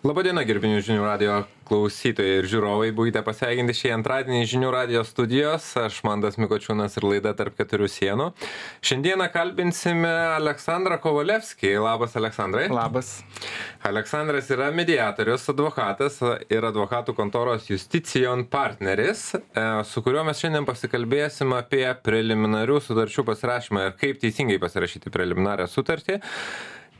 Labadiena, gerbinių žinių radio klausytojai ir žiūrovai. Būkite pasveikinti šį antradienį žinių radio studijos. Aš Mandas Mikočiūnas ir laida tarp keturių sienų. Šiandieną kalbinsime Aleksandrą Kovalevskį. Labas, Aleksandrai. Labas. Aleksandras yra mediatorius, advokatas ir advokatų kontoros Justicijon partneris, e, su kuriuo mes šiandien pasikalbėsim apie preliminarių sutarčių pasirašymą ir kaip teisingai pasirašyti preliminarią sutartį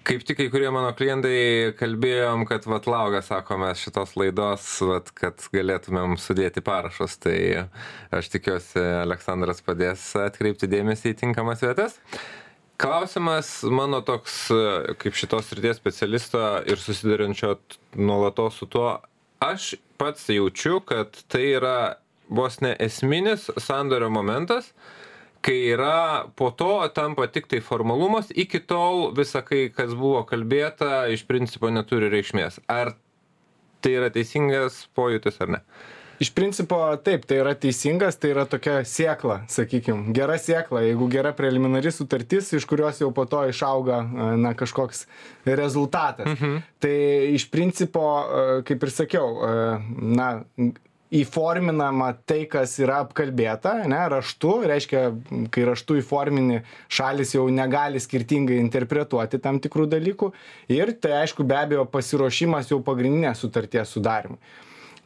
kaip tik kai kurie mano klientai kalbėjom kad vat laukia sako mes šitos laidos vat kad galėtumėm sudėti parašus. Tai aš tikiuosi aleksandras padės atkreipti dėmesį į tinkamas vietas. Klausimas mano toks kaip šitos srities specialisto ir susiduriančio nuolatos su tuo aš pats jaučiu kad tai yra vos ne esminis sandorio momentas kai yra po to tampa tiktai formalumas iki tol visa kai kas buvo kalbėta iš principo neturi reikšmės ar tai yra teisingas pojūtis ar ne Iš principo taip, tai yra teisingas, tai yra tokia sėkla, sakykime, gera sėkla, jeigu gera preliminari sutartis, iš kurios jau po to išauga na, kažkoks rezultatas. Mhm. Tai iš principo, kaip ir sakiau, na, įforminama tai kas yra apkalbėta ane raštu. Reiškia kai raštu įformini šalys jau negali skirtingai interpretuoti tam tikrų dalykų. Ir tai aišku be abejo pasiruošimas jau pagrindinės sutarties sudarymui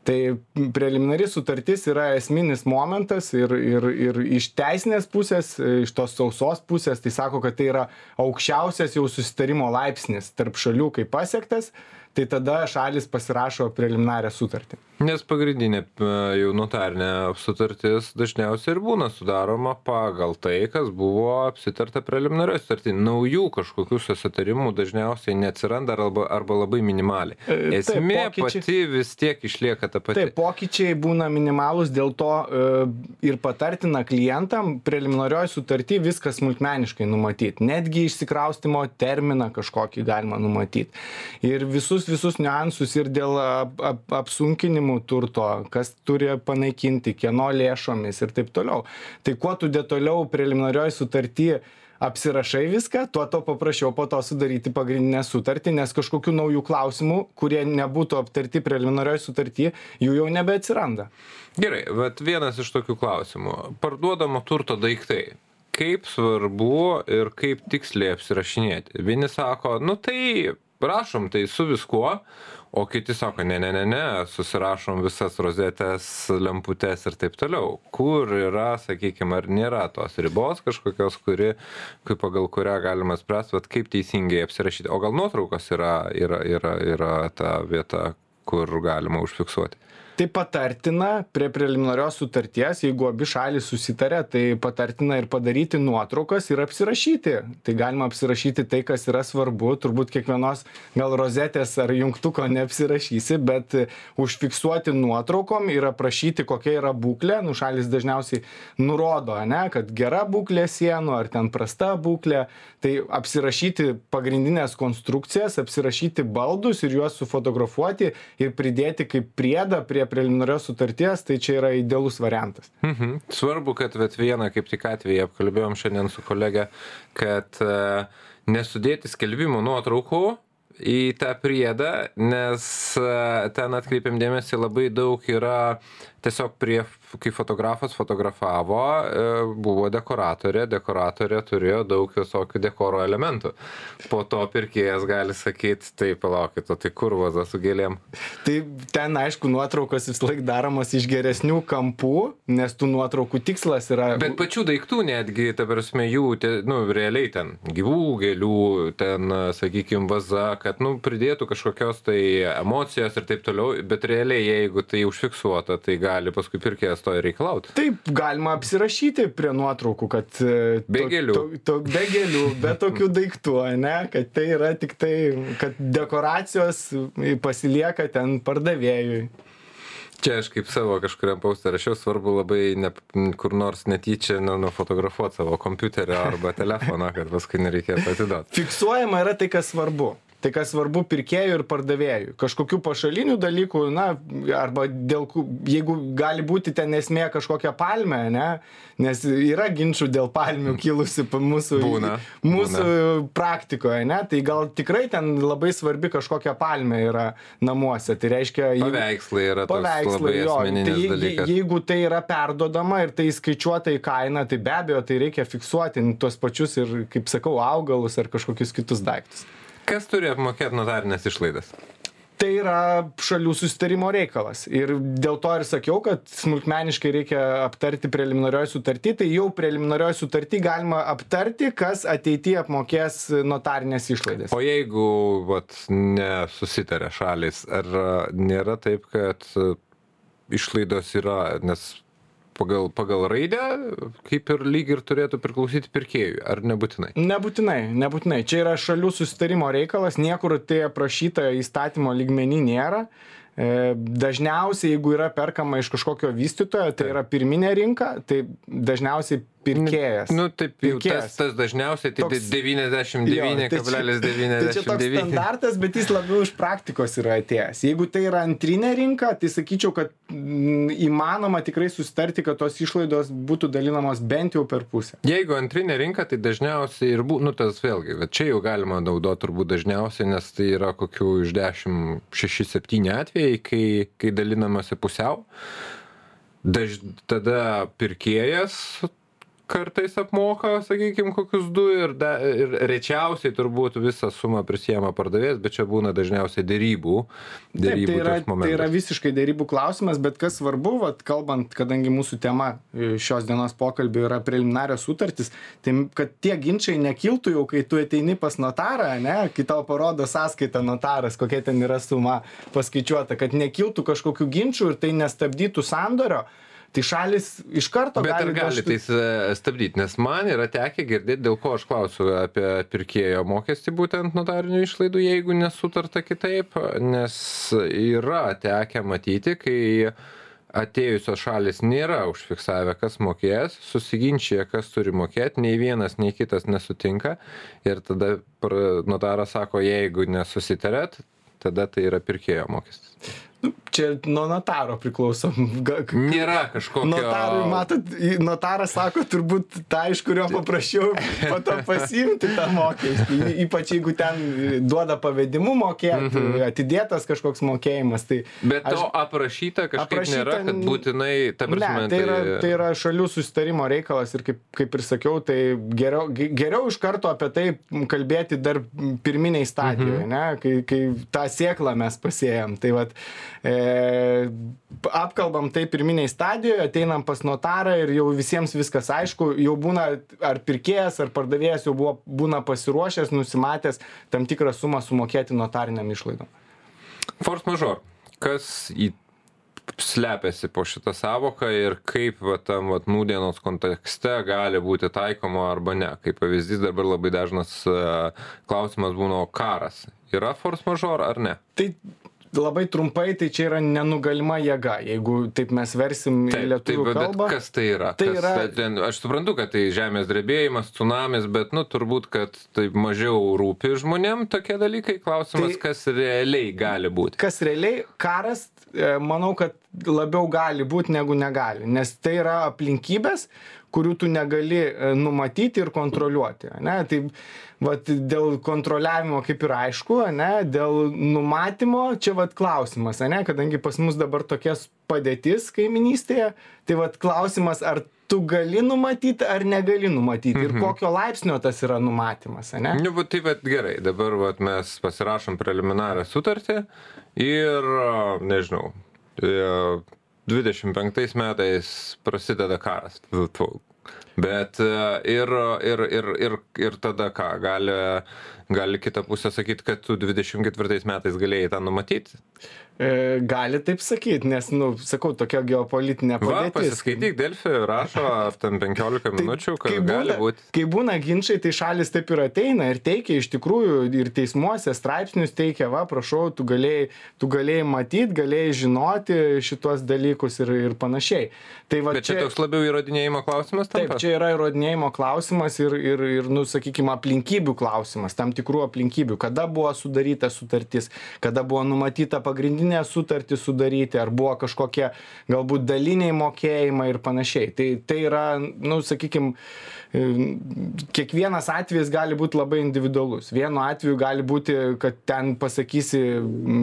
tai preliminari sutartis yra esminis momentas ir ir ir iš teisinės pusės iš tos sausos pusės tai sako kad tai yra aukščiausias jau susitarimo laipsnis tarp šalių kai pasiektas tai tada šalys pasirašo preliminarią sutartį nes pagrindinė e, jau notarinė sutartis dažniausiai ir būna sudaroma pagal tai kas buvo apsitarta preliminarioj sutarty naujų kažkokių susitarimų dažniausiai neatsiranda arba arba labai minimaliai E, taip, esmė pokyčiai- pati vis tiek išlieka ta pati Taip, pokyčiai būna minimalūs, dėl to e, ir patartina klientam preliminarioj sutartį viską smulkmeniškai numatyti. Netgi išsikraustimo terminą kažkokį galima numatyti. Ir visus, visus niuansus ir dėl ap, ap, apsunkinimų turto, kas turi panaikinti, kieno lėšomis ir taip toliau. Tai kuo tu detaliau preliminarioj sutartį apsirašai viską, tuo to paprašiau po to sudaryti pagrindinę sutartį, nes kažkokių naujų klausimų, kurie nebūtų aptarti preliminarioj sutartį, jų jau nebeatsiranda. Gerai, bet vienas iš tokių klausimų. Parduodamo turto daiktai. Kaip svarbu ir kaip tiksliai apsirašinėti? Vieni sako, nu tai rašom tai su viskuo, o kiti sako, ne, ne, ne, ne, susirašom visas rozetės, lemputes ir taip toliau. Kur yra, sakykime, ar nėra tos ribos kažkokios, kuri, kaip pagal kurią galima spręsti, vat kaip teisingai apsirašyti. O gal nuotraukos yra, yra, yra, yra ta vieta, kur galima užfiksuoti. Tai patartina prie preliminarios sutarties, jeigu abi šalys susitarė, tai patartina ir padaryti nuotraukas ir apsirašyti. Tai galima apsirašyti tai, kas yra svarbu. Turbūt kiekvienos gal rozetės ar jungtuko neapsirašysi, bet užfiksuoti nuotraukom ir aprašyti, kokia yra būklė. Nu, šalis dažniausiai nurodo, ne, kad gera būklė sienų ar ten prasta būklė. Tai apsirašyti pagrindinės konstrukcijas, apsirašyti baldus ir juos sufotografuoti ir pridėti kaip priedą prie preliminarios sutarties, tai čia yra idealus variantas. Mhm. Svarbu, kad vat vieną kaip tik atvejį apkalbėjom šiandien su kolegė, kad e, nesudėti skelbimų nuotraukų į tą priedą, nes e, ten atkreipiam dėmesį labai daug yra tiesiog prie, kai fotografas fotografavo, e, buvo dekoratorė, dekoratorė turėjo daug visokių dekoro elementų. Po to pirkėjas gali sakyti, tai palaukit, o tai kur vaza su gėlėm? Tai ten, aišku, nuotraukos vis laik daromos iš geresnių kampų, nes tų nuotraukų tikslas yra... Bet pačių daiktų netgi, ta prasme, jų, te, nu, realiai ten gyvų gėlių, ten, sakykime, vaza, kad, nu, pridėtų kažkokios tai emocijos ir taip toliau, bet realiai, jeigu tai užfiksuota, tai gali paskui pirkėjas to ir reikalauti. Taip, galima apsirašyti prie nuotraukų, kad... e, Be to- gėlių. To, to, be gėlių, be tokių daiktų, ne, kad tai yra tik tai, kad dekoracijos pasilieka ten pardavėjui. Čia aš kaip savo kažkuriam paustą rašiau, svarbu labai ne, kur nors netyčia nu, nufotografuoti savo kompiuterio arba telefoną, kad paskui nereikėtų atiduoti. Fiksuojama yra tai, kas svarbu. Tai kas svarbu pirkėjui ir pardavėjui. Kažkokių pašalinių dalykų na arba dėl jeigu gali būti ten esmė kažkokia palmė ane nes yra ginčų dėl palmių kilusių mūsų Būna, mūsų praktikoje ane tai gal tikrai ten labai svarbi kažkokia palmė yra namuose. Tai reiškia jeigu- Paveikslai yra paveikslai jo. tai dalykas. jeigu tai yra perduodama ir tai įskaičiuota į kainą tai be abejo tai reikia fiksuoti tuos pačius ir kaip sakau augalus ar kažkokius kitus daiktus Kas turi apmokėti notarinės išlaidas? tai yra šalių susitarimo reikalas. Ir dėl to ir sakiau kad smulkmeniškai reikia aptarti preliminarioj sutarty. Tai jau preliminarioj sutarty galima aptarti kas ateity apmokės notarines išlaidas. O jeigu vat, nesusitarė šalis, ar nėra taip, kad išlaidos yra, nes pagal, pagal raidę, kaip ir lyg ir turėtų priklausyti pirkėjui, ar nebūtinai? Nebūtinai, nebūtinai. Čia yra šalių susitarimo reikalas, niekur tai aprašyta įstatymo lygmenį nėra. E, Dažniausiai, jeigu yra perkama iš kažkokio vystytojo, tai yra pirminė rinka, tai dažniausiai pirkėjas. Nu, taip, jau tas, Pirkėjas. tas dažniausiai tai Toks- Jo, tai čia- Tai čia toks 99,99. standartas, bet jis labiau iš praktikos yra atėjęs. Jeigu tai yra antrinė rinka, tai sakyčiau, kad mm, įmanoma tikrai sustarti, kad tos išlaidos būtų dalinamos bent jau per pusę. Jeigu antrinė rinka, tai dažniausiai ir būtų, nu tas vėlgi, bet čia jau galima naudoti turbūt dažniausiai, nes tai yra kokių iš 10, 6, 7 atvejai, kai, kai dalinamasi pusiau. Daž, tada pirkėjas kartais apmoka, sakykime, kokius du ir, da, ir rečiausiai turbūt visą sumą prisėmė pardavėjas, bet čia būna dažniausiai dėrybų. Taip, dėrybų tai yra, momentas. tai yra visiškai dėrybų klausimas, bet kas svarbu, vat, kalbant, kadangi mūsų tema e, šios dienos pokalbio yra preliminarios sutartys, tai kad tie ginčiai nekiltų jau, kai tu ateini pas notarą, ne, kai tau parodo sąskaitą notaras, kokia ten yra suma paskaičiuota, kad nekiltų kažkokių ginčių ir tai nestabdytų sandorio, tai šalis iš karto Bet ar gali vežti- tai s- stabdyti? Nes man yra tekę girdėti, dėl ko aš klausiu apie pirkėjo mokestį būtent notarinių išlaidų, jeigu nesutarta kitaip, nes yra tekę matyti, kai atėjusios šalis nėra užfiksavę, kas mokės, susiginčia, kas turi mokėti, nei vienas, nei kitas nesutinka ir tada notaras sako, jeigu nesusitarėt, tada tai yra pirkėjo mokestis. Nu, Čia nuo notaro priklauso. Ga- Nėra kažkokio... Notarui, matot, notaras sako, turbūt tą, iš kurio paprašiau po to pasiimti tą mokestį. Ypač jeigu ten duoda pavedimu mokėti, Mhm. atidėtas kažkoks mokėjimas. Tai Bet to aprašyta kažkaip Aprašyta nėra, kad būtinai, ta prasme, Ne, tai yra, tai yra šalių susitarimo reikalas ir kaip, kaip ir sakiau, tai geriau, ge- geriau iš karto apie tai kalbėti dar pirminiai stadijoje, Mhm. ne, kai, kai tą sėklą mes pasėjom. Tai vat, e, apkalbam tai pirminiai stadijoje, ateinam pas notarą ir jau visiems viskas aišku, jau būna ar pirkėjas, ar pardavėjas jau buvo, būna pasiruošęs, nusimatęs tam tikrą sumą sumokėti notariniam išlaidom. Force major. Kas į slepiasi po šitą savoką ir kaip va, tam va, nūdienos kontekste gali būti taikoma arba ne. Kaip pavyzdys dabar labai dažnas e, klausimas būna o karas. Yra force major ar ne? Tai labai trumpai, tai čia yra nenugalima jėga, jeigu taip mes versim Taip, taip, lietuvių bet kalbą. kas tai yra? Tai kas, yra- ten, aš suprantu, kad tai žemės drebėjimas, tsunamis, bet, nu, turbūt, kad tai mažiau rūpi žmonėm tokie dalykai. Klausimas, Tai- kas realiai gali būti. Kas realiai karas, e, manau, kad labiau gali būti negu negali, nes tai yra aplinkybės, kurių tu negali e, numatyti ir kontroliuoti. Ne? Tai vat, dėl kontroliavimo kaip ir aišku, ne? dėl numatymo čia vat, klausimas, ne? kadangi pas mus dabar tokias padėtis kaiminystėje, tai vat, klausimas, ar tu gali numatyti ar negali numatyti ir kokio laipsnio tas yra numatymas. Ne? Nu, bet tai vat gerai, dabar vat mes pasirašom preliminarią sutartį ir, nežinau, e, 25 metais prasideda karas. Tu. Bet e, ir, ir, ir, ir, ir tada ką, gali, gali kita pusė sakyti, kad tu 24 metais galėjai tą numatyti. E, gali taip sakyti, nes, nu, sakau, tokia geopolitinė Va, padėtis. pasiskaityk, Delfi rašo, ar tam 15 minučių, kad kai gali būna, būti. kai būna ginčiai, tai šalis taip ir ateina ir teikia iš tikrųjų ir teismuose straipsnius teikia, va, prašau, tu galėjai, tu galėjai matyti, galėjai žinoti šitos dalykus ir, ir panašiai. Tai va Bet čia toks labiau įrodinėjimo klausimas Taip, tampa? Čia yra įrodinėjimo klausimas ir ir ir nu sakykim aplinkybių klausimas tam tikrų aplinkybių. Kada buvo sudaryta sutartis kada buvo numatyta pagrindinę sutartį sudaryti ar buvo kažkokie galbūt daliniai mokėjimai ir panašiai. Tai tai yra nu sakykim kiekvienas atvejis gali būt labai individualus. Vienu atveju gali būti kad ten pasakysi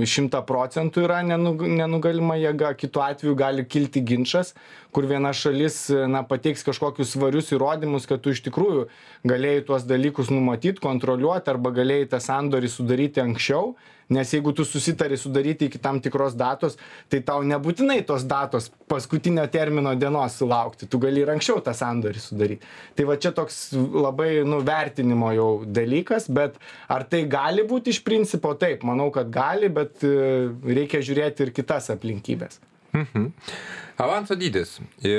šimtą procentų yra nenu nenugalima jėga kitu atveju gali kilti ginčas kur viena šalis na pateiks kažkokius svarius įrodymus kad tu iš tikrųjų galėjai tuos dalykus numatyt kontroliuot arba galėjai tą sandorį sudaryti anksčiau nes jeigu tu susitari sudaryti iki tam tikros datos tai tau nebūtinai tos datos paskutinio termino dienos sulaukti. Tu gali ir anksčiau tą sandorį sudaryt. Tai va čia toks labai nu vertinimo jau dalykas bet ar tai gali būt iš principo? Taip manau kad gali bet e, reikia žiūrėti ir kitas aplinkybes mhm. avanso dydis. E,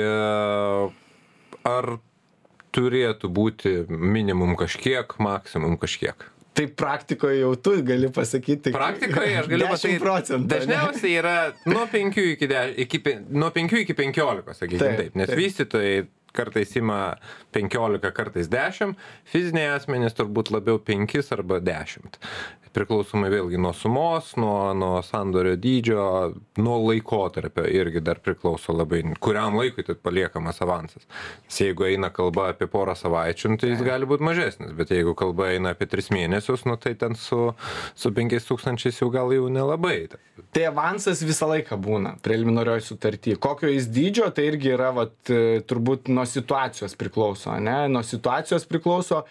ar turėtų būti minimum kažkiek maksimum kažkiek tai praktikoj jau tu gali pasakyti. Praktikoje aš galiu pasakyti. procentų. Dažniausiai yra nuo 5 iki, de, iki, nuo 5 iki 15, sakykime taip, taip. Nes taip. vystytojai kartais ima 15, kartais 10, fiziniai asmenys turbūt labiau 5 arba 10 priklausomai vėlgi nuo sumos nuo nuo sandorio dydžio nuo laikotarpio irgi dar priklauso labai kuriam laikui tai paliekamas avansas. Nes jeigu eina kalba apie porą savaičių nu tai jis gali būt mažesnis bet jeigu kalba eina apie tris mėnesius nu tai ten su su penkiais tūkstančiais jau gal jau nelabai. Tai avansas visą laiką būna preliminarioj sutarty. Kokio jis dydžio tai irgi yra vat turbūt nuo situacijos priklauso ane? Nuo situacijos priklauso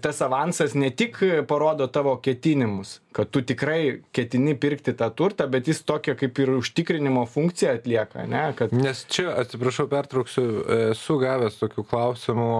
tas avansas ne tik parodo tavo ketinimus kad tu tikrai ketini pirkti tą turtą bet jis tokią kaip ir užtikrinimo funkciją atlieka ane? Kad nes čia atsiprašau pertrauksiu esu gavęs tokių klausimų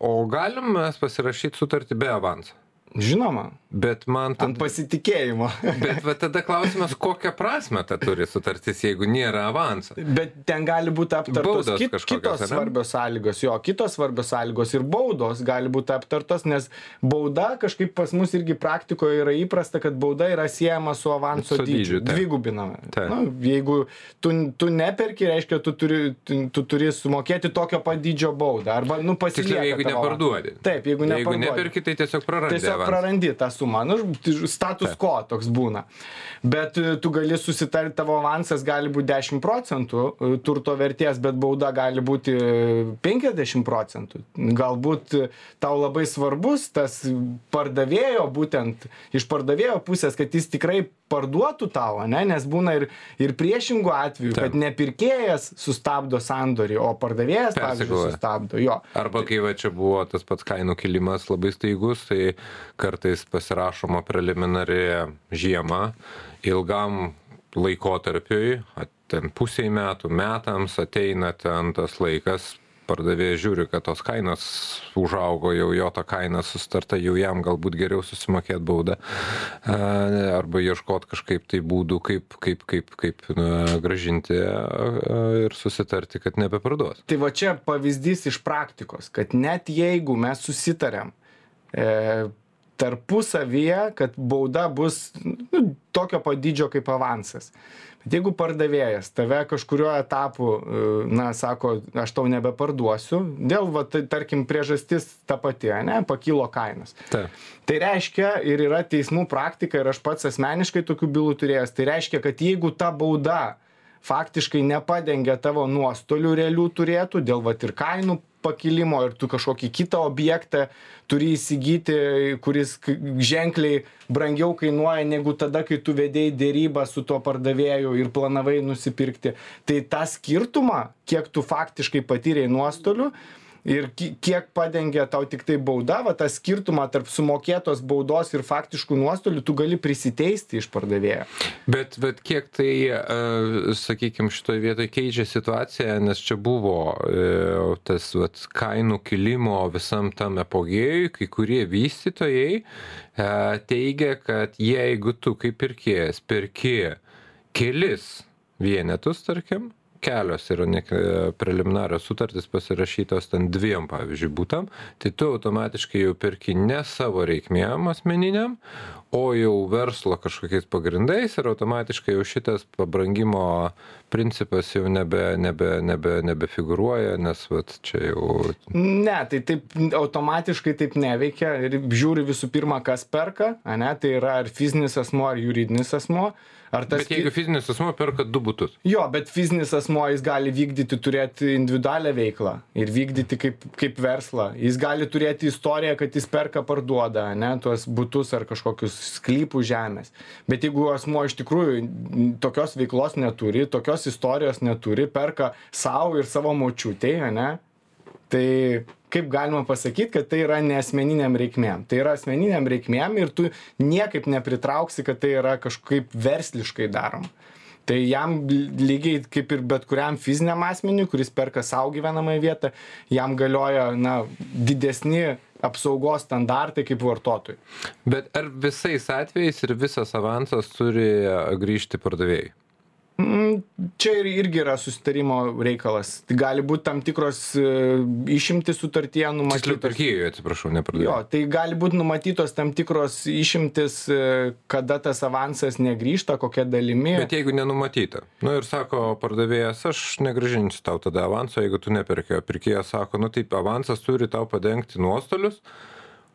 o galim mes pasirašyt sutartį be avanso žinoma. Bet man ant pasitikėjimo. Bet va tada klausimas kokią prasmę ta turi sutartis jeigu nėra avanso? Bet ten gali būt aptartos kit kitos svarbios sąlygos. Jo kitos svarbios sąlygos ir baudos gali būt aptartos nes bauda kažkaip pas mus irgi praktikoj yra įprasta kad bauda yra siejama su avanso dydžiu. dvigubinama. Nu jeigu tu tu neperki reiškia tu turi tu turi sumokėti tokio pat dydžio baudą arba nu pasilieka jeigu neparduodi. Taip jeigu jeigu neperki tai tiesiog prarandi tiesiog prarandi tą sumą. Nu status quo toks būna. Bet e, tu gali susitart tavo avansas gali būt dešim procentų e, turto vertės bet bauda gali būti penkiasdešim procentų. Galbūt tau labai svarbus tas pardavėjo būtent iš pardavėjo pusės kad jis tikrai parduotų tau ane nes būna ir ir priešingų atvejų kad ne pirkėjas sustabdo sandorį o pardavėjas sustabdo jo. Arba kai va čia buvo tas pats kainų kilimas labai staigus tai kartais pasirašoma preliminari žiema ilgam laikotarpiui ten pusei metų metams ateina ten tas laikas pardavėjas žiūri kad tos kainos užaugo jau jo ta kaina susitarta jau jam galbūt geriau susimokėt baudą arba ieškot kažkaip tai būdų kaip kaip kaip kaip na grąžinti ir susitarti kad nebeparduos. Tai va čia pavyzdys iš praktikos kad net jeigu mes susitariam e, tarpusavyje kad bauda bus nu, tokio pat dydžio kaip avansas. Bet jeigu pardavėjas tave kažkuriuo etapu e, na sako aš tau nebeparduosiu dėl va tai tarkim priežastis ta pati ane pakilo kainos. Taip. Tai reiškia ir yra teismų praktika ir aš pats asmeniškai tokių bylų turėjęs tai reiškia kad jeigu ta bauda faktiškai nepadengia tavo nuostolių realių turėtų dėl vat ir kainų pakilimo ir tu kažkokį kitą objektą turi įsigyti kuris ženkliai brangiau kainuoja negu tada kai tu vedei derybas su tuo pardavėju ir planavai nusipirkti. Tai tą skirtumą kiek tu faktiškai patyrei nuostolių ir kiek padengia tau tiktai bauda va tą skirtumą tarp sumokėtos baudos ir faktiškų nuostolių tu gali prisiteisti iš pardavėjo. Bet bet kiek tai a sakykim šitoj vietoj keičia situaciją nes čia buvo e, tas vat kainų kilimo visam tam epogėjuj kai kurie vystytojai e, teigia kad jeigu tu kaip pirkėjas perki kelis vienetus tarkim kelios yra ne preliminarios sutartys pasirašytos ten dviem pavyzdžiui butam tai tu automatiškai jau perki ne savo reikmėm asmeniniam o jau verslo kažkokiais pagrindais ir automatiškai jau šitas pabrangimo principas jau nebe nebe nebe nebefigūruoja nes vat čia jau ne tai taip automatiškai taip neveikia ir žiūri visų pirma kas perka ane tai yra ar fizinis asmuo ar juridinis asmuo ar tas bet jeigu fizinis asmuo perka du butus. Jo bet fizinis asmuo jis gali vykdyti turėti individualią veiklą ir vykdyti kaip kaip verslą. Jis gali turėti istoriją kad jis perka parduoda ane tuos butus ar kažkokius sklypus žemės. Bet jeigu asmuo iš tikrųjų tokios veiklos neturi tokios istorijos neturi perka sau ir savo močiutei ane tai kaip galima pasakyt kad tai yra ne asmeninėm reikmėm. Tai yra asmeninėm reikmėm ir tu niekaip nepritrauksi kad tai yra kažkaip versliškai daroma. Tai jam lygiai kaip ir bet kuriam fiziniam asmeniui kuris perka sau gyvenamąją vietą jam galioja na didesni apsaugos standartai kaip vartotojui. Bet ar visais atvejais ir visas avansas turi grįžti pardavėjui čia ir irgi yra susitarimo reikalas. Tai gali būti tam tikros e, išimtis sutartyje numatytos. Pirkėjui, atsiprašau, nepradėjau. Jo, tai gali būti numatytos tam tikros išimtis, e, kada tas avansas negrįžta, kokia dalimi. Bet jeigu nenumatyta. Na nu, ir sako pardavėjas, aš negražinsiu tau tada avanso, jeigu tu neperki. Pirkėjas sako, nu taip, avansas turi tau padengti nuostolius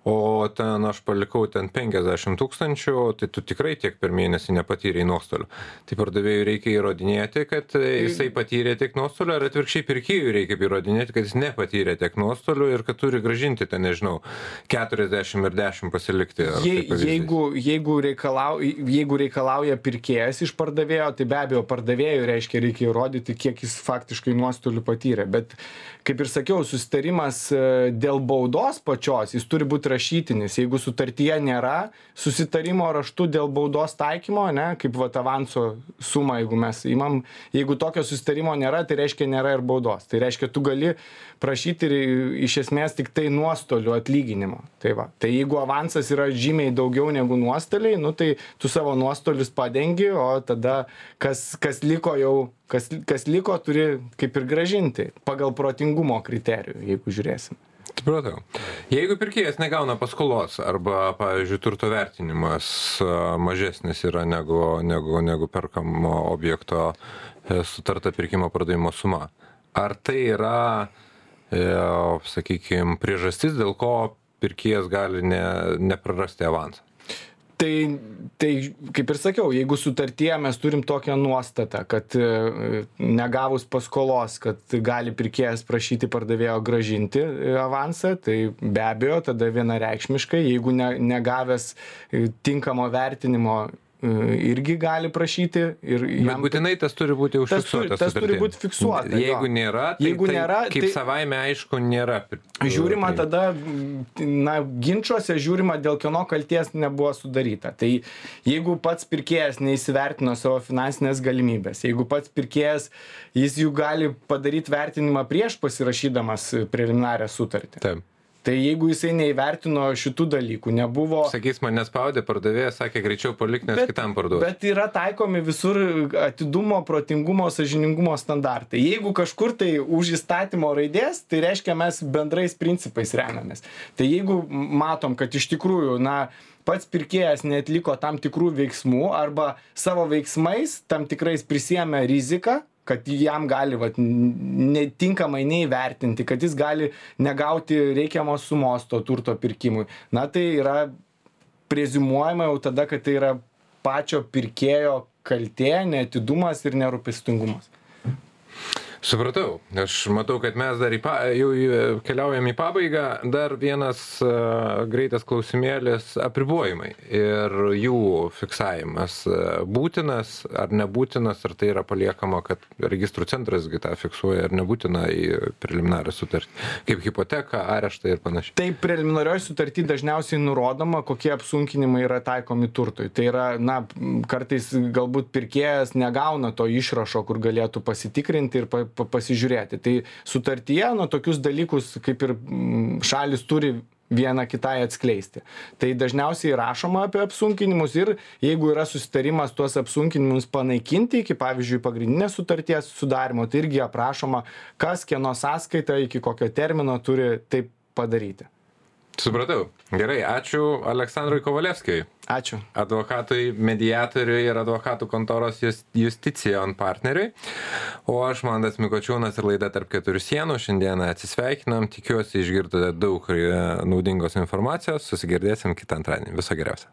o ten aš palikau ten penkiasdešim tūkstančių tai tu tikrai tiek per mėnesį nepatyrei nuostolių. Tai pardavėjui reikia įrodinėti kad jisai patyrė tiek nuostolių ar atvirkščiai pirkėjui reikia įrodinėti kad jis nepatyrė tiek nuostolių ir kad turi grąžinti ten nežinau keturiasdešim ir dešim pasilikti jei jeigu jeigu reikalau jeigu reikalauja pirkėjas iš pardavėjo tai be abejo pardavėjui reiškia reikia įrodyti kiek jis faktiškai nuostolių patyrė. Bet kaip ir sakiau susitarimas e, dėl baudos pačios jis turi būt rašytinis jeigu sutartyje nėra susitarimo raštu dėl baudos taikymo ane kaip vat avanso sumą jeigu mes imam jeigu tokio susitarimo nėra tai reiškia nėra ir baudos. Tai reiškia tu gali prašyti ir iš esmės tiktai nuostolių atlyginimo. Tai va. Tai jeigu avansas yra žymiai daugiau negu nuostoliai nu tai tu savo nuostolius padengi o tada kas kas liko jau kas kas liko turi kaip ir grąžinti pagal protingumo kriterijų jeigu žiūrėsim supratau. Jeigu pirkėjas negauna paskolos arba pavyzdžiui turto vertinimas mažesnis yra negu negu negu perkamo objekto e, sutarta pirkimo pardavimo suma ar tai yra e, sakykim priežastis dėl ko pirkėjas gali ne neprarasti avansą tai tai kaip ir sakiau jeigu sutartyje mes turim tokią nuostatą kad e, negavus paskolos kad gali pirkėjas prašyti pardavėjo grąžinti e, avansą tai be abejo tada vienareikšmiškai jeigu ne negavęs e, tinkamo vertinimo irgi gali prašyti ir jam... Bet būtinai tas turi būti užfiksuota. Tas, tas turi būti fiksuota. Jeigu nėra, tai, Jeigu tai nėra, kaip tai, savaime aišku nėra. Žiūrima tai... tada, na, ginčiuose žiūrima, dėl kieno kalties nebuvo sudaryta. Tai jeigu pats pirkėjas neįsivertino savo finansinės galimybės, jeigu pats pirkėjas, jis jų gali padaryti vertinimą prieš pasirašydamas preliminarią sutartį. Taip tai jeigu jisai neįvertino šitų dalykų nebuvo sakys mane spaudė pardavėjas sakė greičiau palik nes kitam parduos. bet yra taikomi visur atidumo protingumo sąžiningumo standartai. Jeigu kažkur tai už įstatymo raidės tai reiškia mes bendrais principais remiamės. Tai jeigu matom kad iš tikrųjų na pats pirkėjas neatliko tam tikrų veiksmų arba savo veiksmais tam tikrais prisiėmė riziką kad jam gali vat netinkamai neįvertinti kad jis gali negauti reikiamos sumos to turto pirkimui. Na tai yra preziumuojama jau tada kad tai yra pačio pirkėjo kaltė neatidumas ir nerūpestingumas supratau. Aš matau kad mes dar į pa jau keliaujam į pabaigą. Dar vienas greitas klausimėlis apribojimai ir jų fiksavimas būtinas ar nebūtinas ar tai yra paliekama kad registrų centras gi tą fiksuoja ar nebūtina į preliminarią sutartį kaip hipoteką areštą ir panašiai. Tai preliminarioj sutarty dažniausiai nurodoma kokie apsunkinimai yra taikomi turtui. Tai yra na kartais galbūt pirkėjas negauna to išrašo kur galėtų pasitikrinti ir pa pasižiūrėti. Tai sutartyje na tokius dalykus kaip ir šalys turi viena kitai atskleisti. Tai dažniausiai rašoma apie apsunkinimus ir jeigu yra susitarimas tuos apsunkinimus panaikinti iki pavyzdžiui pagrindinės sutarties sudarymo tai irgi aprašoma kas kieno sąskaita iki kokio termino turi tai padaryti supratau. Gerai ačiū aleksandrui kovalevskiui. Ačiū. Advokatui mediatoriui ir advokatų kontoros jus justicijon partneriui. O aš mantas mikočiūnas ir laida tarp keturių sienų šiandieną atsisveikinam. Tikiuosi išgirdote daug e, naudingos informacijos. Susigirdėsim kitą antradienį. Viso geriausio